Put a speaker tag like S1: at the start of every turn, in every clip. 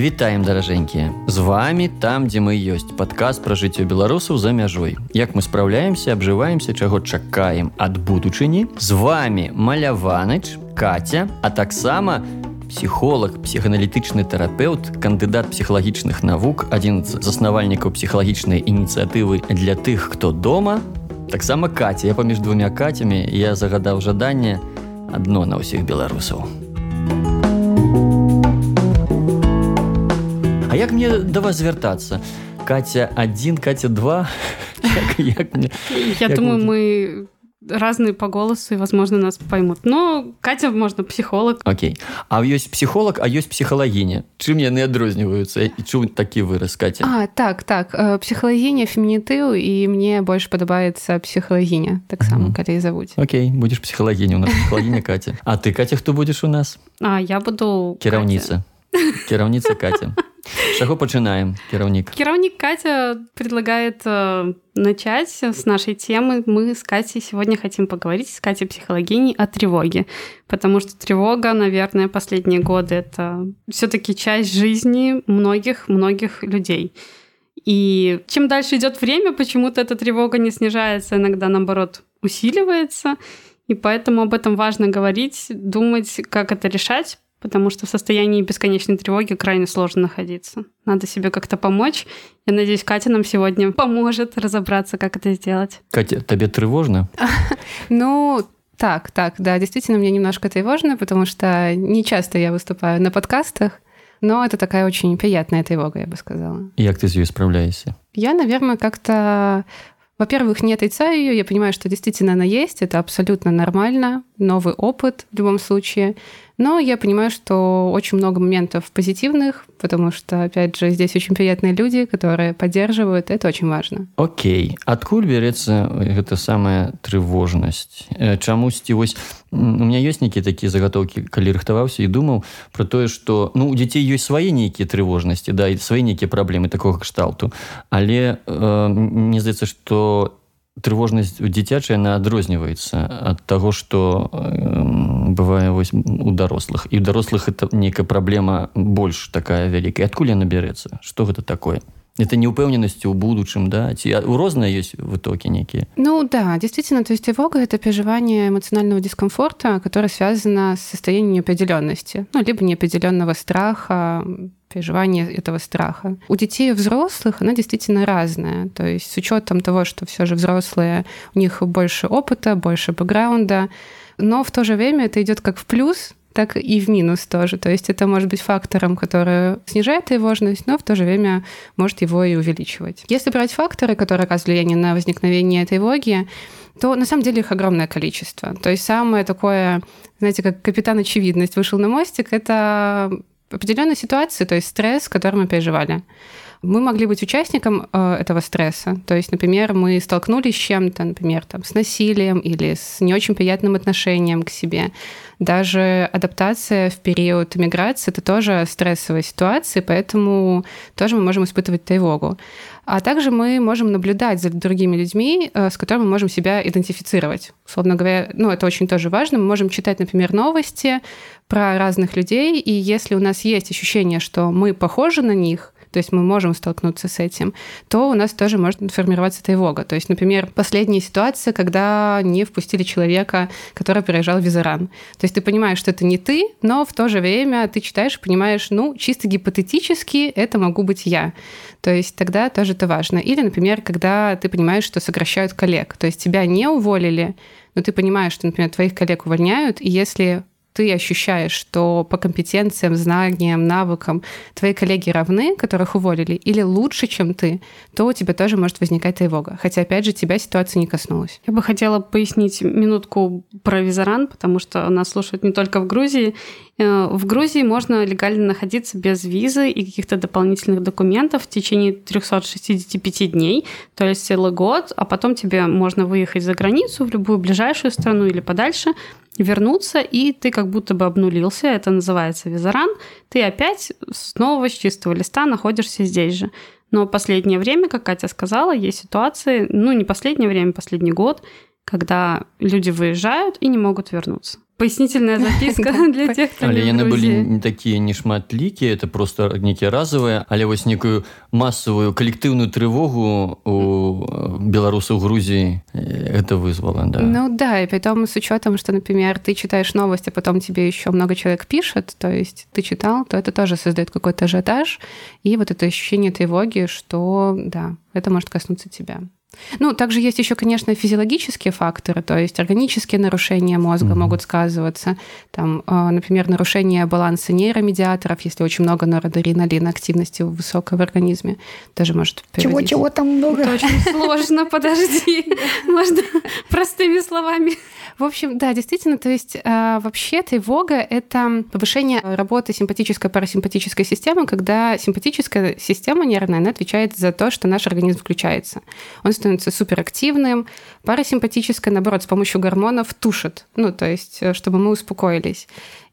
S1: Вітаем даражэнькія з вами там дзе мы ёсць падказ пра жыццё беларусаў за мяжой як мы спраўляемся абжываемся чаго чакаем ад будучыні з вами маляваныч катя а таксама псіхолог псіханалітычны тэрапеўт кандыдат псіхалагічных навук адзін з заснавальнікаў псіхалагічнай ініцыятывы для тых хто дома таксама катя я паміж двумя кацямі я загадаў жаданне адно на ўсіх беларусаў як мне да вас звяртацца катя 1 катя 2 як, як мне,
S2: Я
S1: як
S2: думаю,
S1: будзе?
S2: мы разные по голосу, и, возможно, нас поймут. Но Катя, можно, психолог.
S1: Окей а ёсць псіхолог а ёсць псіхалагіня чым яны адрозніваюцца і чым такі выраз катя
S3: А так так э, псіхалагіня фемінітыў і мне больш падабаецца псіхалагіня таксама
S1: Мгм.
S3: калі завуць
S1: Окей будзеш псіхалагіня у нас псіхалагіня катя А ты катя хто будзеш у нас
S2: А я буду...
S1: кіраўніца кіраўніца катя З чаго пачынаем кіраўнік
S2: Катя. Кировник Катя предлагает э, начать с нашей темы. Мы с Катей сегодня хотим поговорить с Катей психологиней о тревоге. Потому что тревога, наверное, последние годы это все-таки часть жизни многих-многих людей. И чем дальше идет время, почему-то эта тревога не снижается, иногда наоборот усиливается. И поэтому об этом важно говорить, думать, как это решать, потому что в состоянии бесконечной тревоги крайне сложно находиться. Надо себе как-то помочь. Я надеюсь, Катя нам сегодня поможет разобраться, как это сделать.
S1: Катя табе трывожна
S3: ну так так да действительно мне немножко тревожно потому что не часто я выступаю на подкастах но это такая очень приятная тревога я бы сказала
S1: як ты з ёй спраўляешся
S3: Я, наверное, как-то, во-первых, не отрицаю ее. Я понимаю, что действительно она есть. Это абсолютно нормально. Новый опыт в любом случае. Но я понимаю, что очень много моментов позитивных, потому что, опять же, здесь очень приятные люди, которые поддерживают. Это очень важно.
S1: Окей адкуль бярэцца гэта самая трывожнасць Э, чамусьці вось м, у меня ёсць нейкія такія загатоўкі калі рыхтаваўся і думаў про тое что ну у дзяцей ёсць свае нейкія трывожнасці да і свае нейкія праблемы такога кшталту але э, мне здаецца что трывожнасць дзіцячая она адрозніваецца ад таго что э, бывае вось у дарослых і у дарослых это нейкая праблема больш такая вялікая адкуль яна бярэцца что гэта такое это неупэўненасці ў будучым да ці у розныя ёсць вытокі нейкія
S3: Ну да, действительно, то есть тревога — это переживание эмоционального дискомфорта, которое связано с состоянием неопределенности, ну, либо неопределенного страха, переживание этого страха. У детей и взрослых она действительно разная. То есть с учетом того, что все же взрослые, у них больше опыта, больше бэкграунда, но в то же время это идет как в плюс, так и в минус тоже. То есть это может быть фактором, который снижает тревожность, но в то же время может его и увеличивать. Если брать факторы, которые оказывают влияние на возникновение тревоги, то на самом деле их огромное количество. То есть самое такое, знаете, как капитан очевидность вышел на мостик, это определенная ситуация, то есть стресс, который мы переживали. Мы могли быть участником э, этого стресса. То есть, например, мы столкнулись с чем-то, например, там, с насилием или с не очень приятным отношением к себе. Даже адаптация в период миграции — это тоже стрессовая ситуация, поэтому тоже мы можем испытывать тревогу. А также мы можем наблюдать за другими людьми, э, с которыми мы можем себя идентифицировать. Условно говоря, ну, это очень тоже важно. Мы можем читать, например, новости про разных людей, и если у нас есть ощущение, что мы похожи на них, то есть мы можем столкнуться с этим, то у нас тоже может формироваться тревога. То есть, например, последняя ситуация, когда не впустили человека, который переезжал в Визаран. То есть ты понимаешь, что это не ты, но в то же время ты читаешь и понимаешь, ну, чисто гипотетически это могу быть я. То есть тогда тоже это важно. Или, например, когда ты понимаешь, что сокращают коллег. То есть тебя не уволили, но ты понимаешь, что, например, твоих коллег увольняют, и если ты ощущаешь, что по компетенциям, знаниям, навыкам твои коллеги равны, которых уволили, или лучше, чем ты, то у тебя тоже может возникать тревога. Хотя, опять же, тебя ситуация не коснулась.
S2: Я бы хотела пояснить минутку про визаран, потому что нас слушают не только в Грузии. Э, В Грузии можно легально находиться без визы и каких-то дополнительных документов в течение 365 дней, то есть целый год, а потом тебе можно выехать за границу в любую ближайшую страну или подальше, вернуться, и ты как будто бы обнулился, это называется визаран, ты опять снова с чистого листа находишься здесь же. Но последнее время, как Катя сказала, есть ситуации, ну не последнее время, последний год, когда люди выезжают и не могут вернуться. Пояснительная записка для тех, кто
S1: Але
S2: не
S1: яны
S2: в
S1: былі
S2: Грузии.
S1: не такія нешматлікія это просто нейкія разовыя але вось некую масавую калектыўную трывогу у э, беларусаў Грузіі э, это вызвало да
S3: Ну да, и потом с учетом, что, например, ты читаешь новость, а потом тебе еще много человек пишет, то есть ты читал, то это тоже создает какой-то ажиотаж и вот это ощущение тревоги, что да, это может коснуться тебя. Ну, также есть еще, конечно, физиологические факторы, то есть органические нарушения мозга
S1: Мгм.
S3: могут сказываться. Там, э, например, нарушение баланса нейромедиаторов, если очень много норадреналина, активности высокой в организме, тоже может приводить.
S4: Чего-чего там много.
S2: Это очень сложно, подожди. Можно простыми словами.
S3: В общем, да, действительно, то есть э, вообще тревога — это повышение работы симпатической парасимпатической системы, когда симпатическая система нервная, она отвечает за то, что наш организм включается. Он становится суперактивным, парасимпатическая, наоборот, с помощью гормонов тушит, ну, то есть э, чтобы мы успокоились.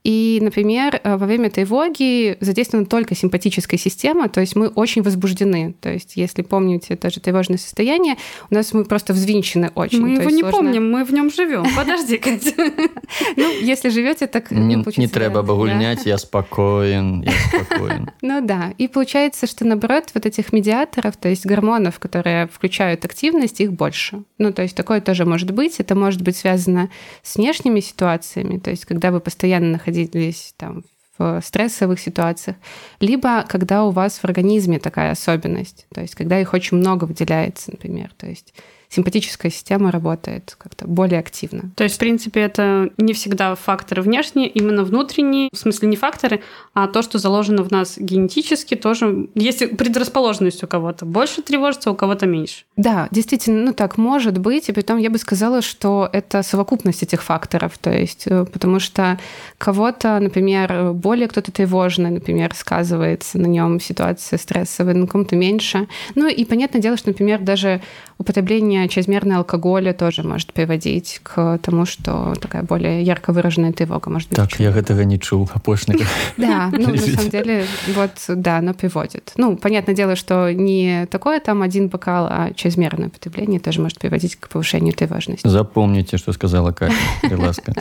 S3: И, например, э, во время тревоги задействована только симпатическая система, то есть мы очень возбуждены. То есть, если помните даже тревожное состояние, у нас мы просто взвинчены очень.
S2: Мы
S3: То
S2: его не
S3: сложно-
S2: помним, мы в нем живем. Подожди, Катя.
S3: Ну, если живете, так
S1: не,
S3: да.
S1: абагульняць я спакоен я спакоен
S3: Ну да. И получается, что наоборот, вот этих медиаторов, то есть гормонов, которые включают активность, их больше. Ну, то есть такое тоже может быть. Это может быть связано с внешними ситуациями, то есть когда вы постоянно находились там в стрессовых ситуациях, либо когда у вас в организме такая особенность, то есть когда их очень много выделяется, например, то есть симпатическая система работает как-то более активно.
S2: То есть, в принципе, это не всегда факторы внешние, именно внутренние, в смысле не факторы, а то, что заложено в нас генетически, тоже есть предрасположенность у кого-то больше тревожится, у кого-то меньше.
S3: Да, действительно, ну так может быть. И потом я бы сказала, что это совокупность этих факторов. То есть, э, потому что кого-то, например, более кто-то тревожный, например, сказывается на нем ситуация стрессовая, на ком-то меньше. Ну и понятное дело, что, например, даже употребление чрезмерного алкоголя тоже может приводить к тому, что такая более ярко выраженная тревога может быть.
S1: так я
S3: человека.
S1: гэтага не чуў апошніх
S3: Да, ну, на самом деле, вот, да, оно приводит. Ну, понятное дело, что не такое там один бокал, а чрезмерное употребление тоже может приводить к повышению тревожности.
S1: запомніце што сказала Катя калі ласка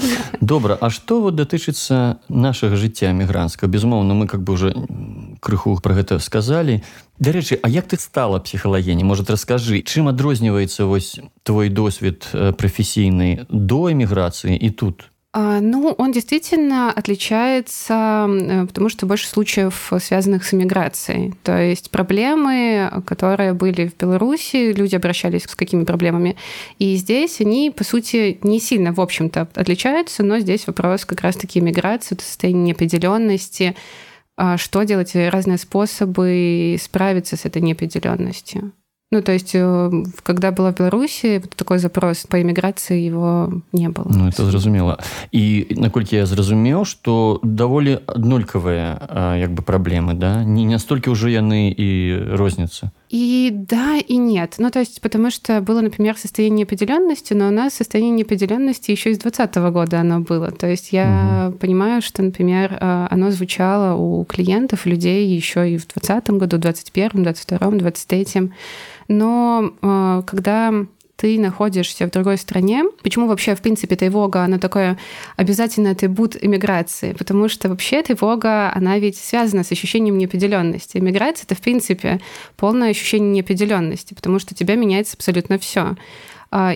S1: добра А што вот датычыцца нашага жыцця мігрантска безумоўна мы как бы уже крыху про гэта сказалі Дарэчы А як ты стала псіхалагеней может раскажы чым адрозніваецца вось твой досвед э, прафесійны до эміграцыі і тут
S3: А, Ну, он действительно отличается, э, потому что больше случаев, связанных с иммиграцией. То есть проблемы, которые были в Беларуси, люди обращались с какими проблемами. И здесь они, по сути, не сильно, в общем-то, отличаются, но здесь вопрос как раз-таки иммиграции, это состояние неопределенности, а что делать, разные способы справиться с этой неопределенностью. Ну, то есть, э, когда была в Беларуси, вот такой запрос по иммиграции, его не было.
S1: Ну это зразумела і наколькі я зразумеў што даволі аднолькавыя а, як бы праблемы да не настолькі ўжо яны і розніцца
S3: И да, и нет. Ну, то есть, потому что было, например, состояние неопределенности, но у нас состояние неопределенности еще из 2020 года оно было. То есть я понимаю, что, например, э, оно звучало у клиентов, людей еще и в 2020 году, 2021, 2022, 2023. Но э, когда ты находишься в другой стране. Почему вообще, в принципе, тревога, она такое обязательный атрибут иммиграции? Потому что вообще тревога, она ведь связана с ощущением неопределенности. Иммиграция — это, в принципе, полное ощущение неопределенности, потому что у тебя меняется абсолютно все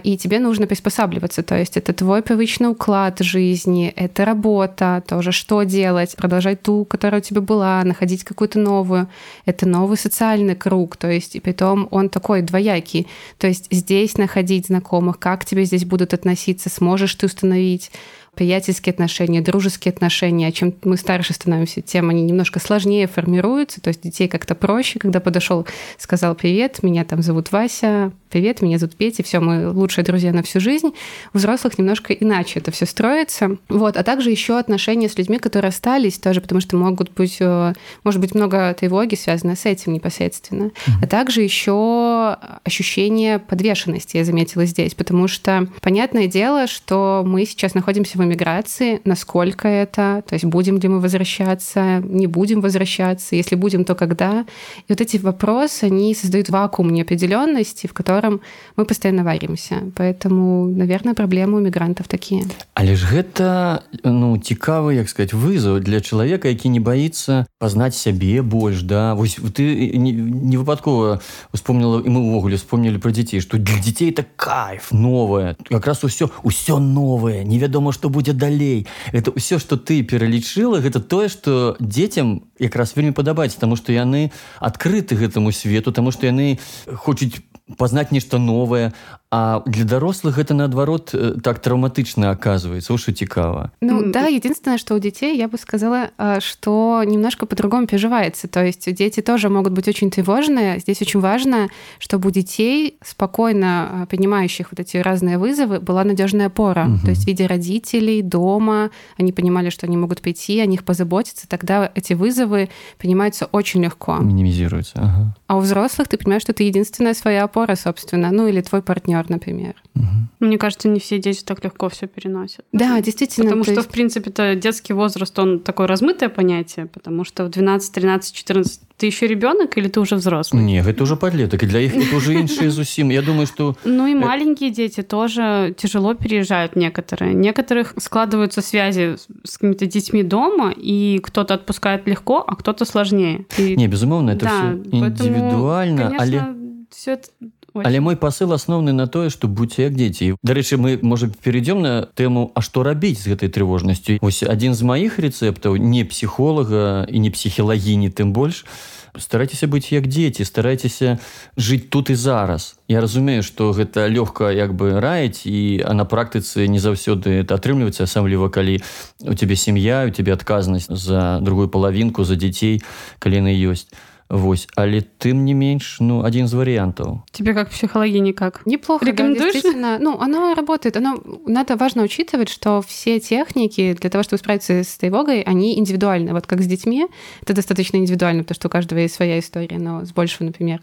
S3: и тебе нужно приспосабливаться. То есть это твой привычный уклад жизни, это работа, тоже что делать, продолжать ту, которая у тебя была, находить какую-то новую. Это новый социальный круг, то есть и притом он такой двоякий. То есть здесь находить знакомых, как тебе здесь будут относиться, сможешь ты установить приятельские отношения, дружеские отношения. А чем мы старше становимся, тем они немножко сложнее формируются. То есть детей как-то проще, когда подошел, сказал привет, меня там зовут Вася, привет, меня зовут Петя, все, мы лучшие друзья на всю жизнь. У взрослых немножко иначе это все строится. Вот, а также еще отношения с людьми, которые остались тоже, потому что могут быть, может быть, много тревоги связано с этим непосредственно. Mm-hmm. А также еще ощущение подвешенности я заметила здесь, потому что понятное дело, что мы сейчас находимся в эмиграции, насколько это, то есть будем ли мы возвращаться, не будем возвращаться, если будем, то когда. И вот эти вопросы, они создают вакуум неопределенности, в котором котором мы постоянно варимся. Поэтому, наверное, проблемы у мигрантов такие.
S1: Але ж гэта ну цікавы як сказать вызов для чалавека які не боится пазнаць сябе больш да вось ты не, выпадкова успомнила і мы увогуле вспомнили про дзяцей что для дзяцей это кайф новое как раз усё усё новое невядома что будзе далей это ўсё что ты пералічыла гэта тое что дзецям якраз вельмі падабаецца тому что яны адкрыты гэтаму свету тому что яны хочуць пазнаць нешта новае а для дарослых это наадварот э, так травматычна оказывается. Что цікава
S3: ну да единственное что у детей я бы сказала что немножко по-другому переживается. То есть дети тоже могут быть очень тревожные. Здесь очень важно чтобы у детей спокойно понимающих вот эти разные вызовы была надежная опора. Угу. то есть в виде родителей дома они понимали что они могут прийти о них позаботиться. Тогда эти вызовы принимаются очень легко.
S1: Минимизируются ага.
S3: а у взрослых ты понимаешь что ты единственная своя опора собственно ну или твой партнер партнер, например.
S2: Угу. Мне кажется, не все дети так легко все переносят.
S3: Да, действительно.
S2: Потому что, есть... в принципе-то, детский возраст, он такое размытое понятие, потому что в 12, 13, 14 ты еще ребенок или ты уже взрослый?
S1: Не, это уже подлеток, и для их это уже іншие зусім. Я думаю, что...
S2: Ну и маленькие дети тоже тяжело переезжают некоторые. Некоторых складываются связи с какими-то детьми дома, и кто-то отпускает легко, а кто-то сложнее. И...
S1: Не, безумовно, это да, все индивидуально.
S2: Поэтому, конечно, але... все это
S1: Очень. Але мой посыл асноўны на тое што будьце як дзеці. Дарэчы мы можа перейдём на тэму А што рабіць з гэтай трывожнасцю? Ось адзін з маіх рэцэптаў не псіхолага і не псіхілагіні тым больш старайцеся быць як дзеці старайцеся жыць тут і зараз. Я разумею што гэта лёгка як бы раіць і а на практыцы не заўсёды это атрымліваецца асабліва калі у тебе сям'я у тебе адказнасць за другую палавінку за дзяцей калі яны ёсць Вось, але тым не меньш, ну, один из вариантов.
S2: Тебе как психологини как?
S3: Неплохо, Рекомендуешь? Да, действительно. Ну, оно работает. Оно, надо важно учитывать, что все техники для того, чтобы справиться с тревогой, они индивидуальны. Вот как с детьми, это достаточно индивидуально, потому что у каждого есть своя история, но с большего, например,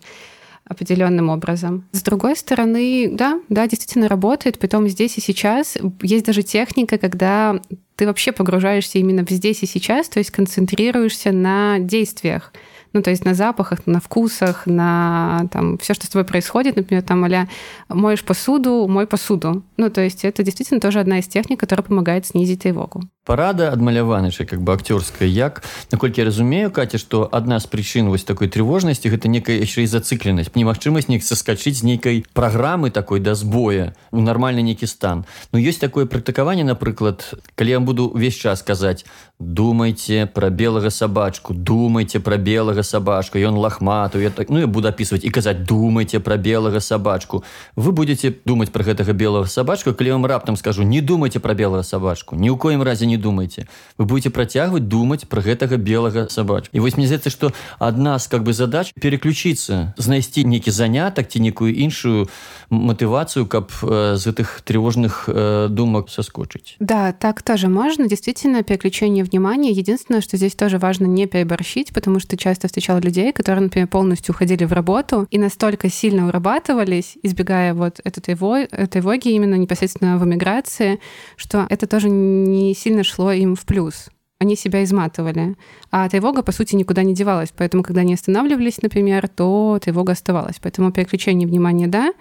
S3: определенным образом. С другой стороны, да, да, действительно работает. Потом здесь и сейчас есть даже техника, когда ты вообще погружаешься именно в здесь и сейчас, то есть концентрируешься на действиях. Ну, то есть на запахах, на вкусах, на там все, что с тобой происходит, например, там а моешь посуду, мой посуду. Ну, то есть это действительно тоже одна из техник, которая помогает снизить тревогу.
S1: Парада адмаляваныша как бы акцёрская як. Наколькі я разумею катя что адна з прычын вось такой трывожнасці гэта некая яшчэ і зацыкленасць немагчымасць неяк саскачыць з нейкай праграмы такой да збоя у нармальны нейкі стан. Ну ёсць такое практыкаванне напрыклад калі я буду увесь час казаць думайте про белага сабачку думайте про белага сабачку ён лахмату я так ну я буду опісваць і казаць думайте про белага сабачку вы будете думать про гэтага белого сабачку калі вам раптам скажу не думайте про белого сабачку ні ў коім разе не думайте вы будете працягваць думать про гэтага белага собачку і вось мне здаецца что одна з как бы задач переключиться знайсці нейкі занятак ці некую іншую мотывацию каб э, з гэтых тревожных э, думак соскочыць
S3: да так тоже можно действительно переключение внимания единственное что здесь тоже важно не переборщить потому что часто встречала людей которые например полностью уходили в работу и настолько сильно урабатывались избегая вот этой тревоги именно непосредственно в эмиграции что это тоже не сильно шло им в плюс. Они себя изматывали. А тревога, по сути, никуда не девалась. Поэтому, когда они останавливались, например, то тревога оставалась. Поэтому переключение внимания, да,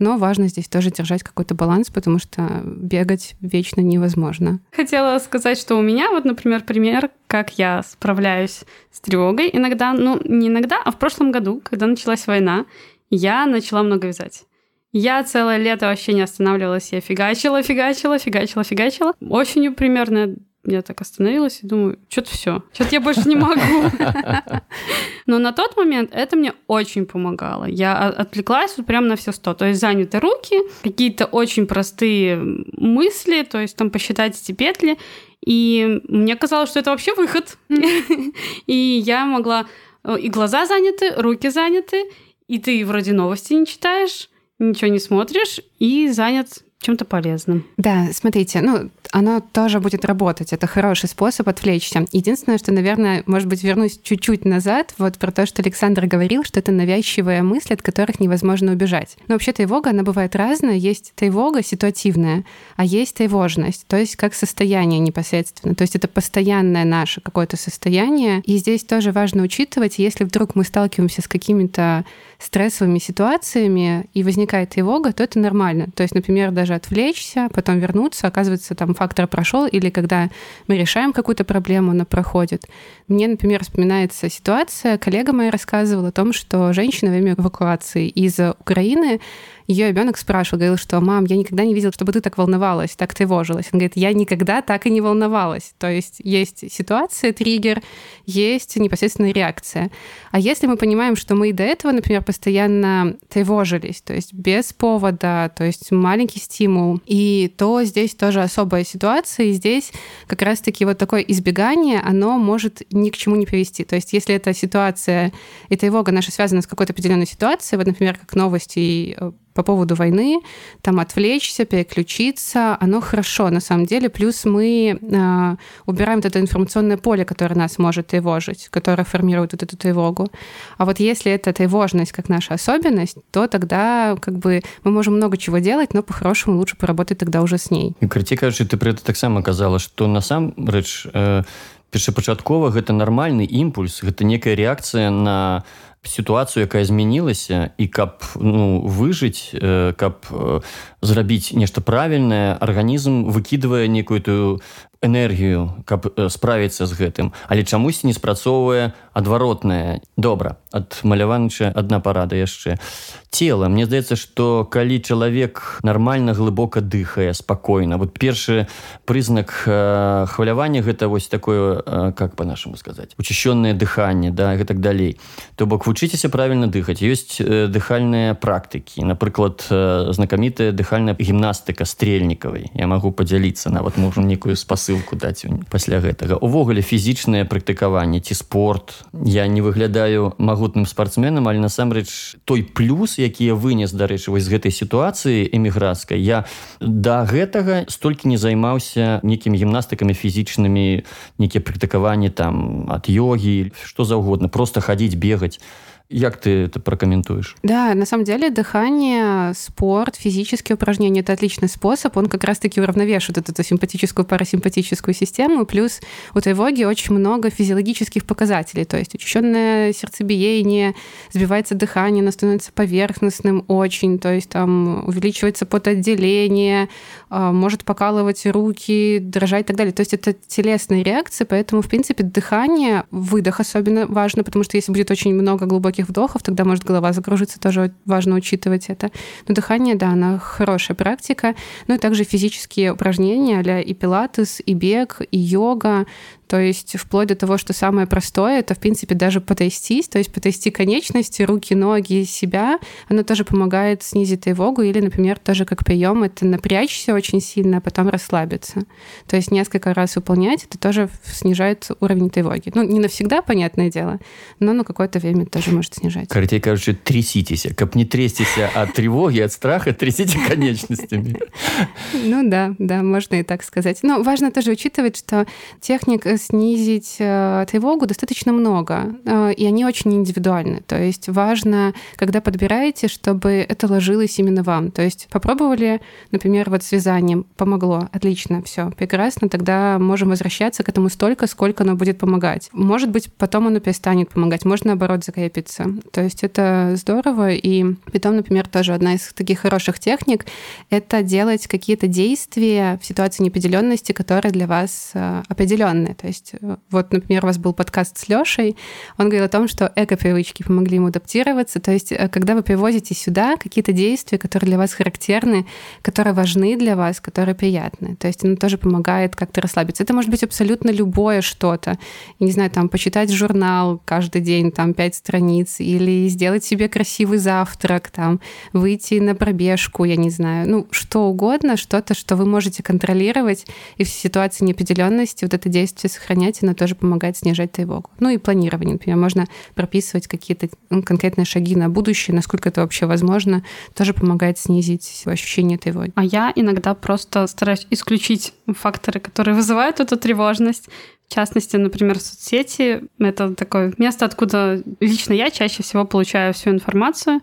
S3: но важно здесь тоже держать какой-то баланс, потому что бегать вечно невозможно.
S2: Хотела сказать, что у меня вот, например, пример, как я справляюсь с тревогой. Иногда, ну, не иногда, а в прошлом году, когда началась война, я начала много вязать. Я целое лето вообще не останавливалась. Я фигачила, фигачила, фигачила, фигачила. Осенью примерно я так остановилась и думаю, что-то все, что-то я больше не могу. Но на тот момент это мне очень помогало. Я отвлеклась вот прямо на все сто. То есть заняты руки, какие-то очень простые мысли, то есть там посчитать эти петли. И мне казалось, что это вообще выход. И я могла... Э, и глаза заняты, руки заняты, и ты вроде новости не читаешь, ничего не смотришь и занят чем-то полезным.
S3: Да, смотрите, ну, оно тоже будет работать. Это хороший способ отвлечься. Единственное, что, наверное, может быть, вернусь чуть-чуть назад, вот про то, что Александр говорил, что это навязчивая мысль, от которых невозможно убежать. Но вообще тревога, она бывает разная. Есть тревога ситуативная, а есть тревожность, то есть как состояние непосредственно. То есть это постоянное наше какое-то состояние. И здесь тоже важно учитывать, если вдруг мы сталкиваемся с какими-то стрессовыми ситуациями и возникает тревога, то это нормально. То есть, например, даже отвлечься, потом вернуться, оказывается, там фактор прошел, или когда мы решаем какую-то проблему, она проходит. Мне, например, вспоминается ситуация, коллега моя рассказывала о том, что женщина во время эвакуации из Украины ее ребенок спрашивал, говорил, что «мам, я никогда не видел, чтобы ты так волновалась, так тревожилась». Он говорит, я никогда так и не волновалась. То есть есть ситуация, триггер, есть непосредственная реакция. А если мы понимаем, что мы и до этого, например, постоянно тревожились, то есть без повода, то есть маленький стимул, и то здесь тоже особая ситуация, и здесь как раз-таки вот такое избегание, оно может ни к чему не привести. То есть если эта ситуация и тревога наша связана с какой-то определенной ситуацией, вот, например, как новости э, по поводу войны, там отвлечься, переключиться, оно хорошо на самом деле. Плюс мы э, убираем вот это информационное поле, которое нас может тревожить, которое формирует вот эту тревогу. А вот если это тревожность как наша особенность, то тогда как бы мы можем много чего делать, но по-хорошему лучше поработать тогда уже с ней.
S1: І карці кажучы, ты пры это таксама казала, што насамрэч э, першапачаткова гэта нармальны імпульс, гэта некая рэакцыя на сітуацыю якая змянілася і каб ну выжыць э, каб э, зрабіць нешта правільнае арганізм выкідвае некую тую энергію каб э, справіцца з гэтым. Але чамусь не спрацоўвае адваротная добра ад маляванча адна парада яшчэ. Цела. Мне здаецца что калі чалавек нормально глыбока дыхае спакойна вот першы прызнак э, хвалявання гэта вось такое э, как по-нашаму сказаць учащенное дыханне да и так далей. То бок вучыцеся правильно дыхаць. Ёсць э, дыхальныя практыкі. Напрыклад э, знакамітая дыхальная гімнастыка стрельнікавай. Я могу подзяліцца нават можем некую спасылку ссылку даць пасля гэтага. Увогуле фізічнае практыкаванне ці спорт. Я не выглядаю магутным спортсменам але насамрэч той плюс які я вынес дарэчы вось з гэтай сітуацыі эміграцкай я да гэтага столькі не займаўся нейкімі гімнастыкамі фізічнымі нейкія практыкаванні там ад йогі что заўгодна просто хадзіць бегаць Як ты это прокомментуешь?
S3: Да, на самом деле дыхание, спорт, физические упражнения – это отличный способ. Он как раз-таки уравновешивает эту, эту симпатическую, парасимпатическую систему. Плюс у тревоги очень много физиологических показателей. То есть учащенное сердцебиение, сбивается дыхание, оно становится поверхностным очень. То есть там увеличивается потоотделение, а, может покалывать руки, дрожать и так далее. То есть это телесные реакции, поэтому, в принципе, дыхание, выдох особенно важно, потому что если будет очень много глубоких глубоких вдохов, тогда может голова закружиться, тоже важно учитывать это. Но дыхание, да, она хорошая практика. Ну и также физические упражнения, а и пилатес, и бег, и йога. То есть вплоть до того, что самое простое, это, в принципе, даже потрястись, то есть потрясти конечности, руки, ноги, себя, оно тоже помогает снизить тревогу, или, например, тоже как прием, это напрячься очень сильно, а потом расслабиться. То есть несколько раз выполнять, это тоже снижает уровень тревоги. Ну, не навсегда, понятное дело, но на какое-то время тоже может снижать.
S1: Каратей, короче, тряситесь. Как не трястися от тревоги, от страха, трясите конечностями.
S3: Ну да, да, можно и так сказать. Но важно тоже учитывать, что техник снизить э, тревогу достаточно много, э, и они очень индивидуальны. То есть важно, когда подбираете, чтобы это ложилось именно вам. То есть попробовали, например, вот с вязанием, помогло, отлично, все, прекрасно, тогда можем возвращаться к этому столько, сколько оно будет помогать. Может быть, потом оно перестанет помогать, может, наоборот, закрепиться. То есть это здорово, и потом, например, тоже одна из таких хороших техник — это делать какие-то действия в ситуации неопределенности, которые для вас э, определенные. То есть, э, вот, например, у вас был подкаст с Лешей, он говорил о том, что эко-привычки помогли ему адаптироваться. То есть, э, когда вы привозите сюда какие-то действия, которые для вас характерны, которые важны для вас, которые приятны. То есть, оно тоже помогает как-то расслабиться. Это может быть абсолютно любое что-то. Я не знаю, там, почитать журнал каждый день, там, пять страниц, или сделать себе красивый завтрак, там, выйти на пробежку, я не знаю, ну, что угодно, что-то, что вы можете контролировать, и в ситуации неопределенности вот это действие сохранять, оно тоже помогает снижать тревогу. Ну и планирование, например, можно прописывать какие-то ну, конкретные шаги на будущее, насколько это вообще возможно, тоже помогает снизить ощущение тревоги.
S2: А я иногда просто стараюсь исключить факторы, которые вызывают эту тревожность. В частности, например, соцсети — это такое место, откуда лично я чаще всего получаю всю информацию,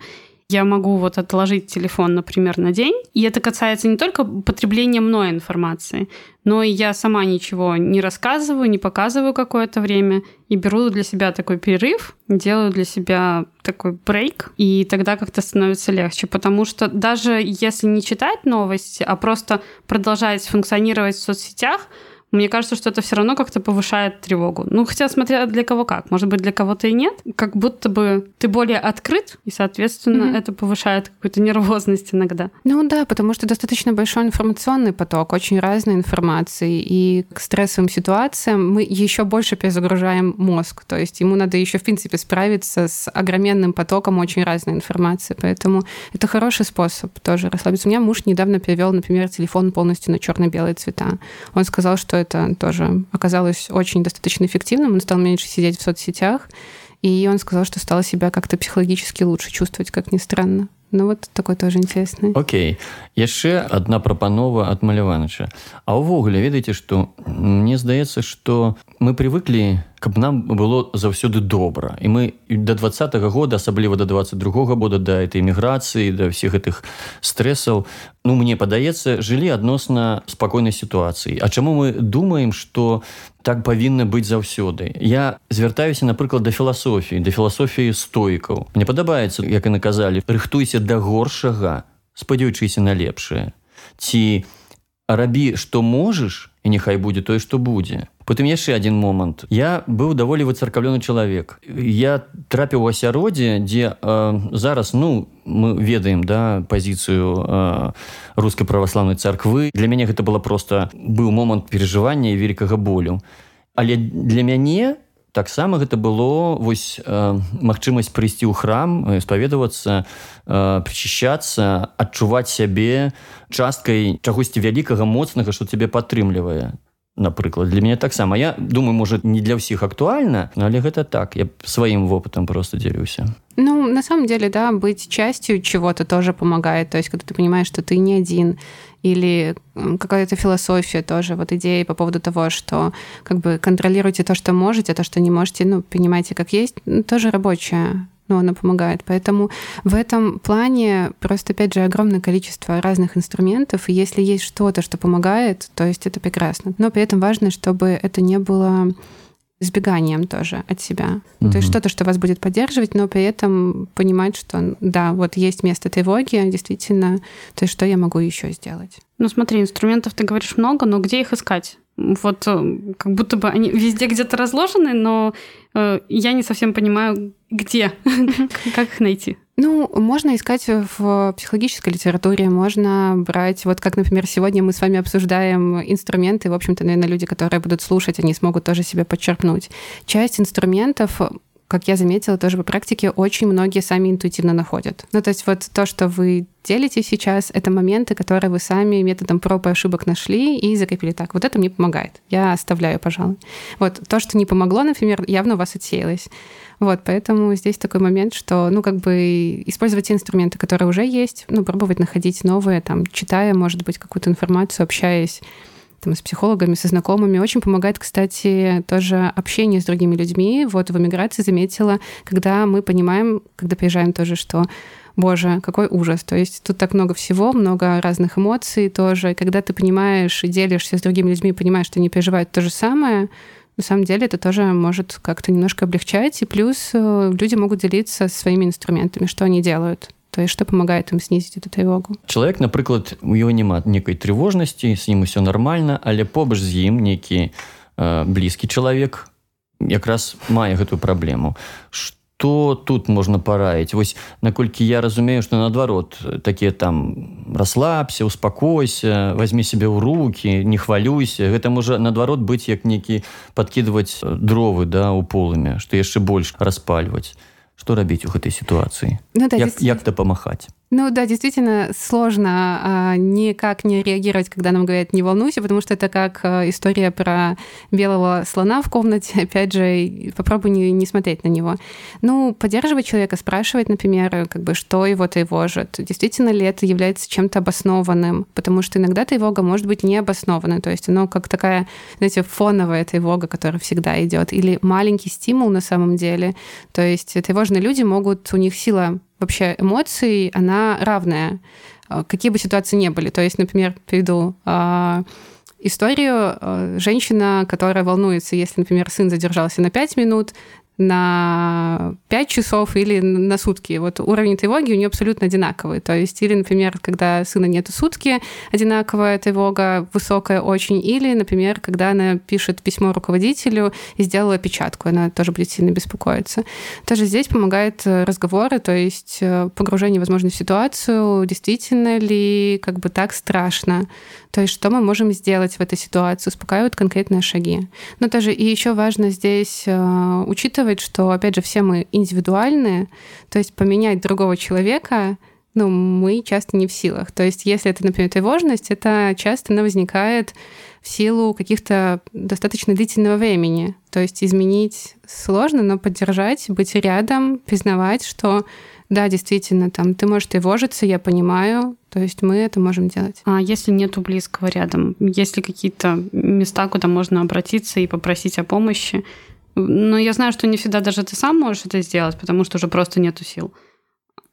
S2: я могу вот отложить телефон, например, на день. И это касается не только потребления мной информации, но и я сама ничего не рассказываю, не показываю какое-то время и беру для себя такой перерыв, делаю для себя такой брейк, и тогда как-то становится легче, потому что даже если не читать новости, а просто продолжать функционировать в соцсетях, мне кажется, что это все равно как-то повышает тревогу. Ну, хотя смотря для кого как. Может быть, для кого-то и нет. Как будто бы ты более открыт, и, соответственно, mm-hmm. это повышает какую-то нервозность иногда.
S3: Ну да, потому что достаточно большой информационный поток, очень разной информации, и к стрессовым ситуациям мы еще больше перезагружаем мозг. То есть ему надо еще, в принципе, справиться с огроменным потоком очень разной информации. Поэтому это хороший способ тоже расслабиться. У меня муж недавно перевел, например, телефон полностью на черно-белые цвета. Он сказал, что это тоже оказалось очень достаточно эффективным. Он стал меньше сидеть в соцсетях, и он сказал, что стал себя как-то психологически лучше чувствовать, как ни странно. Ну вот такой тоже интересный.
S1: Окей. Яшчэ одна прапанова ад маляваныча. А ўвогуле ведаеце, што мне здаецца, што мы привыклі, каб нам было заўсёды добра. І мы да двадцатого года, асабліва да 22 года да этой міграцыі, да всех гэтых стрэсаў, ну мне падаецца, жылі адносна спакойнай сітуацыі. А чаму мы думаем, што так павінна быць заўсёды я звяртаюся напрыклад да філасофіі да філасофіі стойкаў мне падабаецца як і наказалі рыхтуйся да горшага спадзяючыся на лепшае ці рабі што можаш і няхай будзе тое што будзе потым яшчэ один момант я быў даволі выцаркаўлёны чалавек я трапіў у асяроддзе дзе э, зараз ну мы ведаем да пазіцыю э, рускай праваслаўнай царквы для мяне гэта было просто быў момант перажывання вялікага болю але для мяне таксама гэта было вось э, магчымасць прыйсці ў храм спаведавацца э, прычышчацца адчуваць сябе часткай чагосьці вялікага моцнага што цябе падтрымлівае напрыклад для мяне таксама я думаю может не для ўсіх актуальна але гэта так я сваім вопытам просто дзелюся
S3: ну на самом деле да быть частью чего-то тоже помогает то есть когда ты понимаешь что ты не один или какая-то философия тоже, вот идеи по поводу того, что как бы контролируйте то, что можете, а то, что не можете, ну, понимаете, как есть, ну, тоже рабочая но она помогает. Поэтому в этом плане просто, опять же, огромное количество разных инструментов, и если есть что-то, что помогает, то есть это прекрасно. Но при этом важно, чтобы это не было избеганием тоже от себя. Угу. То есть что-то, что вас будет поддерживать, но при этом понимать, что да, вот есть место тревоги, действительно, то есть что я могу еще сделать.
S2: Ну смотри, инструментов ты говоришь много, но где их искать? Вот э, как будто бы они везде где-то разложены, но э, я не совсем понимаю, где, как их найти.
S3: Ну, можно искать в психологической литературе, можно брать, вот как, например, сегодня мы с вами обсуждаем инструменты, в общем-то, наверное, люди, которые будут слушать, они смогут тоже себе подчеркнуть. Часть инструментов как я заметила тоже по практике, очень многие сами интуитивно находят. Ну, то есть вот то, что вы делите сейчас, это моменты, которые вы сами методом проб и ошибок нашли и закрепили так. Вот это мне помогает. Я оставляю, пожалуй. Вот то, что не помогло, например, явно у вас отсеялось. Вот, поэтому здесь такой момент, что, ну, как бы использовать те инструменты, которые уже есть, ну, пробовать находить новые, там, читая, может быть, какую-то информацию, общаясь там, с психологами, со знакомыми. Очень помогает, кстати, тоже общение с другими людьми. Вот в эмиграции заметила, когда мы понимаем, когда приезжаем тоже, что боже, какой ужас. То есть тут так много всего, много разных эмоций тоже. И когда ты понимаешь и делишься с другими людьми, понимаешь, что они переживают то же самое, на самом деле это тоже может как-то немножко облегчать. И плюс э, люди могут делиться своими инструментами, что они делают. То есть, что помогает им снизить эту тревогу.
S1: Человек, например, у него няма некой тревожности, с ним все нормально, але побач з ім некий э, близкий человек якраз мае гэтую праблему. Что тут можна параіць? Вось наколькі я разумею что наадварот такія там расслабся успакойся возьми себе ў руки не хвалюйся гэта можа наадварот быць як некі подкидывать дровы да у полымя что яшчэ больш распальваць что рабіць у гэтай сітуацыі
S3: ну, да,
S1: як, як дапамагаць
S3: ну да, действительно сложно а, никак не реагировать, когда нам говорят «не волнуйся», потому что это как а, история про белого слона в комнате. Опять же, попробуй не, не смотреть на него. Ну, поддерживать человека, спрашивать, например, как бы, что его тревожит. Действительно ли это является чем-то обоснованным? Потому что иногда тревога может быть необоснованной. То есть оно как такая, знаете, фоновая тревога, которая всегда идет. Или маленький стимул на самом деле. То есть тревожные люди могут, у них сила вообще эмоций, она равная, а, какие бы ситуации ни были. То есть, например, приведу а, историю. А, женщина, которая волнуется, если, например, сын задержался на 5 минут, на 5 часов или на сутки. Вот уровень тревоги у нее абсолютно одинаковый. То есть, или, например, когда сына нету сутки, одинаковая тревога, высокая очень, или, например, когда она пишет письмо руководителю и сделала опечатку, она тоже будет сильно беспокоиться. Тоже здесь помогает э, разговоры, то есть э, погружение, возможно, в ситуацию, действительно ли как бы так страшно, то есть что мы можем сделать в этой ситуации, успокаивают конкретные шаги. Но тоже и еще важно здесь э, учитывать, что, опять же, все мы индивидуальные, то есть поменять другого человека ну, мы часто не в силах. То есть, если это, например, тревожность, это часто она возникает в силу каких-то достаточно длительного времени. То есть изменить сложно, но поддержать, быть рядом, признавать, что да, действительно, там ты можешь тревожиться, я понимаю, то есть мы это можем делать.
S2: А если нету близкого рядом, есть ли какие-то места, куда можно обратиться и попросить о помощи? Но я знаю, что не всегда даже ты сам можешь это сделать, потому что уже просто нету сил.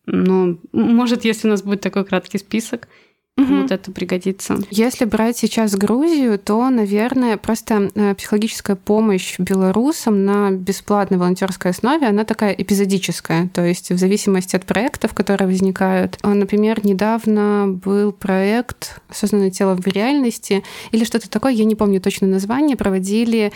S2: Но, может, если у нас будет такой краткий список, Угу. Вот это пригодится.
S3: Если брать сейчас Грузию, то, наверное, просто э, психологическая помощь белорусам на бесплатной волонтерской основе, она такая эпизодическая, то есть в зависимости от проектов, которые возникают. А, например, недавно был проект «Осознанное тело в реальности» или что-то такое, я не помню точно название, проводили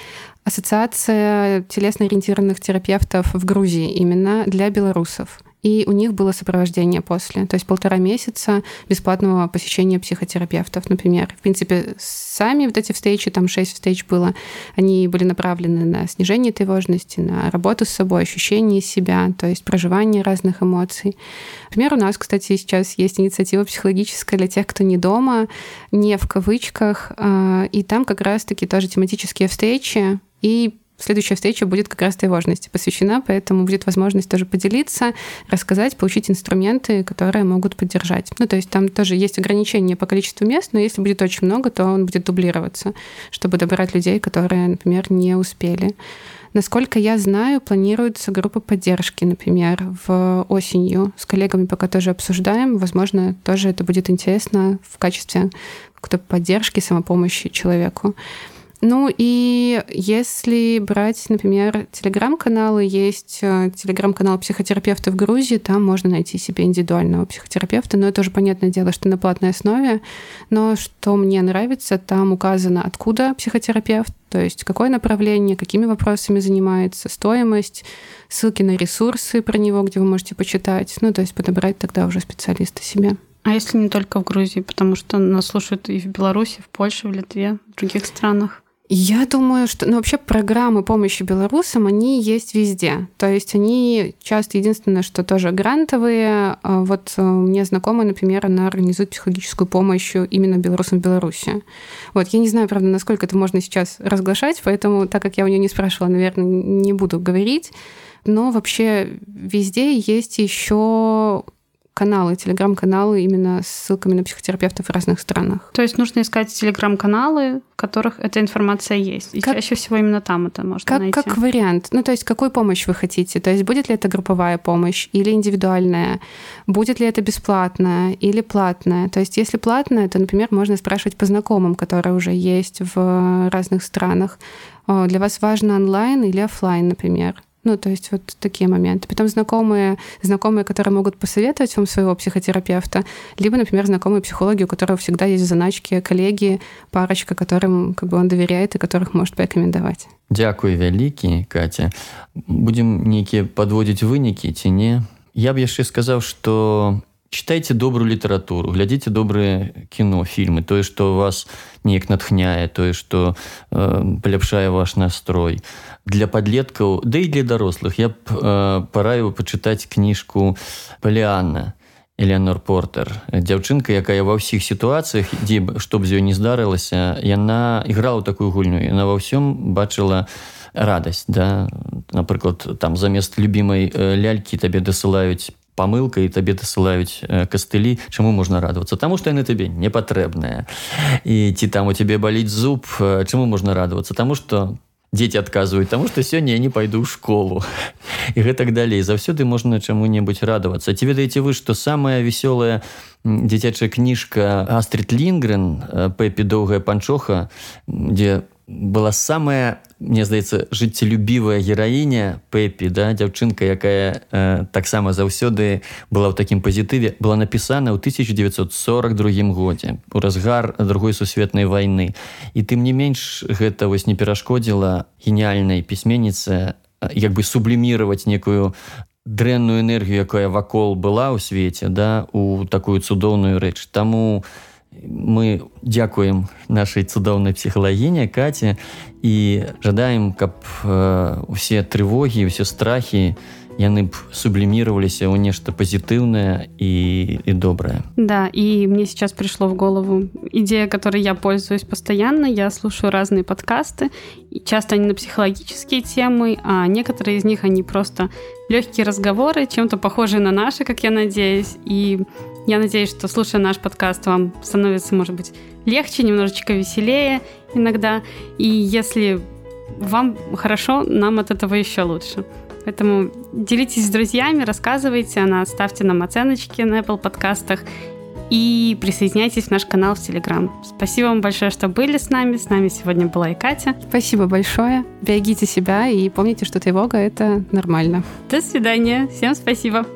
S3: Ассоциация телесно-ориентированных терапевтов в Грузии именно для белорусов и у них было сопровождение после. То есть полтора месяца бесплатного посещения психотерапевтов, например. В принципе, сами вот эти встречи, там шесть встреч было, они были направлены на снижение тревожности, на работу с собой, ощущение себя, то есть проживание разных эмоций. Например, у нас, кстати, сейчас есть инициатива психологическая для тех, кто не дома, не в кавычках, а, и там как раз-таки тоже тематические встречи, и Следующая встреча будет как раз тревожности посвящена, поэтому будет возможность тоже поделиться, рассказать, получить инструменты, которые могут поддержать. Ну, то есть там тоже есть ограничения по количеству мест, но если будет очень много, то он будет дублироваться, чтобы добирать людей, которые, например, не успели. Насколько я знаю, планируется группа поддержки, например, в осенью. С коллегами пока тоже обсуждаем. Возможно, тоже это будет интересно в качестве какой-то поддержки, самопомощи человеку. Ну и если брать, например, телеграм-каналы, есть э, телеграм-канал психотерапевта в Грузии, там можно найти себе индивидуального психотерапевта, но это уже понятное дело, что на платной основе. Но что мне нравится, там указано, откуда психотерапевт, то есть какое направление, какими вопросами занимается, стоимость, ссылки на ресурсы про него, где вы можете почитать, ну то есть подобрать тогда уже специалиста себе.
S2: А если не только в Грузии, потому что нас слушают и в Беларуси, в Польше, в Литве, в других странах?
S3: Я думаю, что ну, вообще программы помощи белорусам, они есть везде. То есть они часто единственное, что тоже грантовые. А вот э, мне знакомая, например, она организует психологическую помощь именно белорусам в Беларуси. Вот, я не знаю, правда, насколько это можно сейчас разглашать, поэтому, так как я у нее не спрашивала, наверное, не буду говорить. Но вообще везде есть еще каналы, телеграм-каналы именно с ссылками на психотерапевтов в разных странах.
S2: То есть нужно искать телеграм-каналы, в которых эта информация есть. И как, чаще всего именно там это можно
S3: как,
S2: найти.
S3: Как вариант. Ну, то есть какую помощь вы хотите? То есть будет ли это групповая помощь или индивидуальная? Будет ли это бесплатная или платная? То есть если платная, то, например, можно спрашивать по знакомым, которые уже есть в разных странах. Для вас важно онлайн или офлайн, например? Ну, то есть вот такие моменты. Потом знакомые, знакомые, которые могут посоветовать вам своего психотерапевта, либо, например, знакомые психологи, у которых всегда есть в заначке коллеги, парочка, которым как бы он доверяет и которых может порекомендовать.
S1: Дякую вялікі Катя будем нейкія подводзіць вынікі ці не я б яшчэ сказаў что читайте добрую літаратуру глядзіце добрые кіно фільмы тое что вас неяк натхняе тое что э, паляпшае ваш настрой. Для подлеткаў да і для дарослых я б э, параіў пачытаць кніжку палеанна Элеонор Портер. Дзяўчынка якая ва ўсіх сітуацыях дзе што б з ёй не здарылася яна іграла такую гульню яна ва ўсём бачыла радасць да. Напрыклад там замест любімай лялькі табе дасылаюць памылка і табе дасылаюць кастылі чаму можна радавацца таму што яны табе не патрэбныя і ці там у цябе баліць зуб чаму можна радавацца таму што дзеці адказваюць таму што сёння я не пайду ў школу. І гэтак далей заўсёды можна чаму-небудзь радавацца ці ведаеце вы што самая вясёлая дзіцячая кніжка астрид лінгрен пепі доўгая панчоха дзе была самая мне здаецца жыццелюбівая гераіня пепі да дзяўчынка якая э, таксама заўсёды была ў такім пазітыве была напісана ў 1942 годзе у разгар другой сусветнай вайны. І тым не менш гэта вось не перашкодзіла геніяльнай пісьменніцы як бы субліміраваць некую дрэнную энергію якая вакол была ў свеце да у такую цудоўную рэч. Таму у мы дзякуем нашай цудоўнай псіхалагіне каце і жадаем каб э, усе трывогі усе страхі яны б сублімироваліся ў нешта пазітыўнае і, и доброе.
S2: Да, и мне сейчас пришло в голову идея, которой я пользуюсь постоянно. Я слушаю разные подкасты. И часто они на психологические темы, а некоторые из них они просто легкие разговоры, чем-то похожие на наши, как я надеюсь. И я надеюсь, что слушая наш подкаст, вам становится, может быть, легче, немножечко веселее иногда. И если вам хорошо, нам от этого еще лучше. Поэтому делитесь с друзьями, рассказывайте о нас, ставьте нам оценочки на Apple подкастах и присоединяйтесь в наш канал в Телеграм. Спасибо вам большое, что были с нами. С нами сегодня была и Катя.
S3: Спасибо большое. Берегите себя и помните, что тревога — это нормально.
S2: До свидания. Всем спасибо.